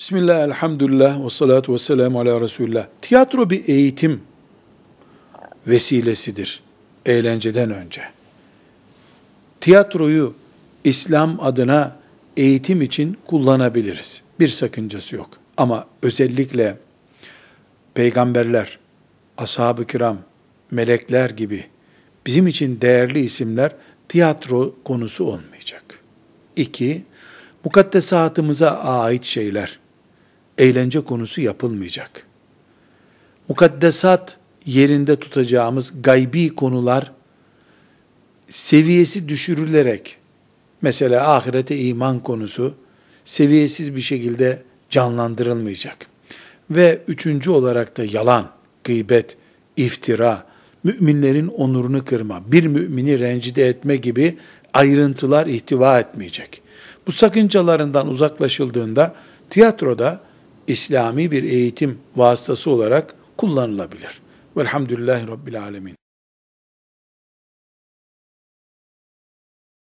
Bismillah, elhamdülillah, ve salatu ve selamu ala Resulullah. Tiyatro bir eğitim vesilesidir eğlenceden önce. Tiyatroyu İslam adına eğitim için kullanabiliriz. Bir sakıncası yok. Ama özellikle peygamberler, ashab-ı kiram, melekler gibi bizim için değerli isimler tiyatro konusu olmayacak. İki, mukaddesatımıza ait şeyler, eğlence konusu yapılmayacak. Mukaddesat yerinde tutacağımız gaybi konular seviyesi düşürülerek, mesela ahirete iman konusu seviyesiz bir şekilde canlandırılmayacak. Ve üçüncü olarak da yalan, gıybet, iftira, müminlerin onurunu kırma, bir mümini rencide etme gibi ayrıntılar ihtiva etmeyecek. Bu sakıncalarından uzaklaşıldığında tiyatroda İslami bir eğitim vasıtası olarak kullanılabilir. Velhamdülillahi Rabbil Alemin.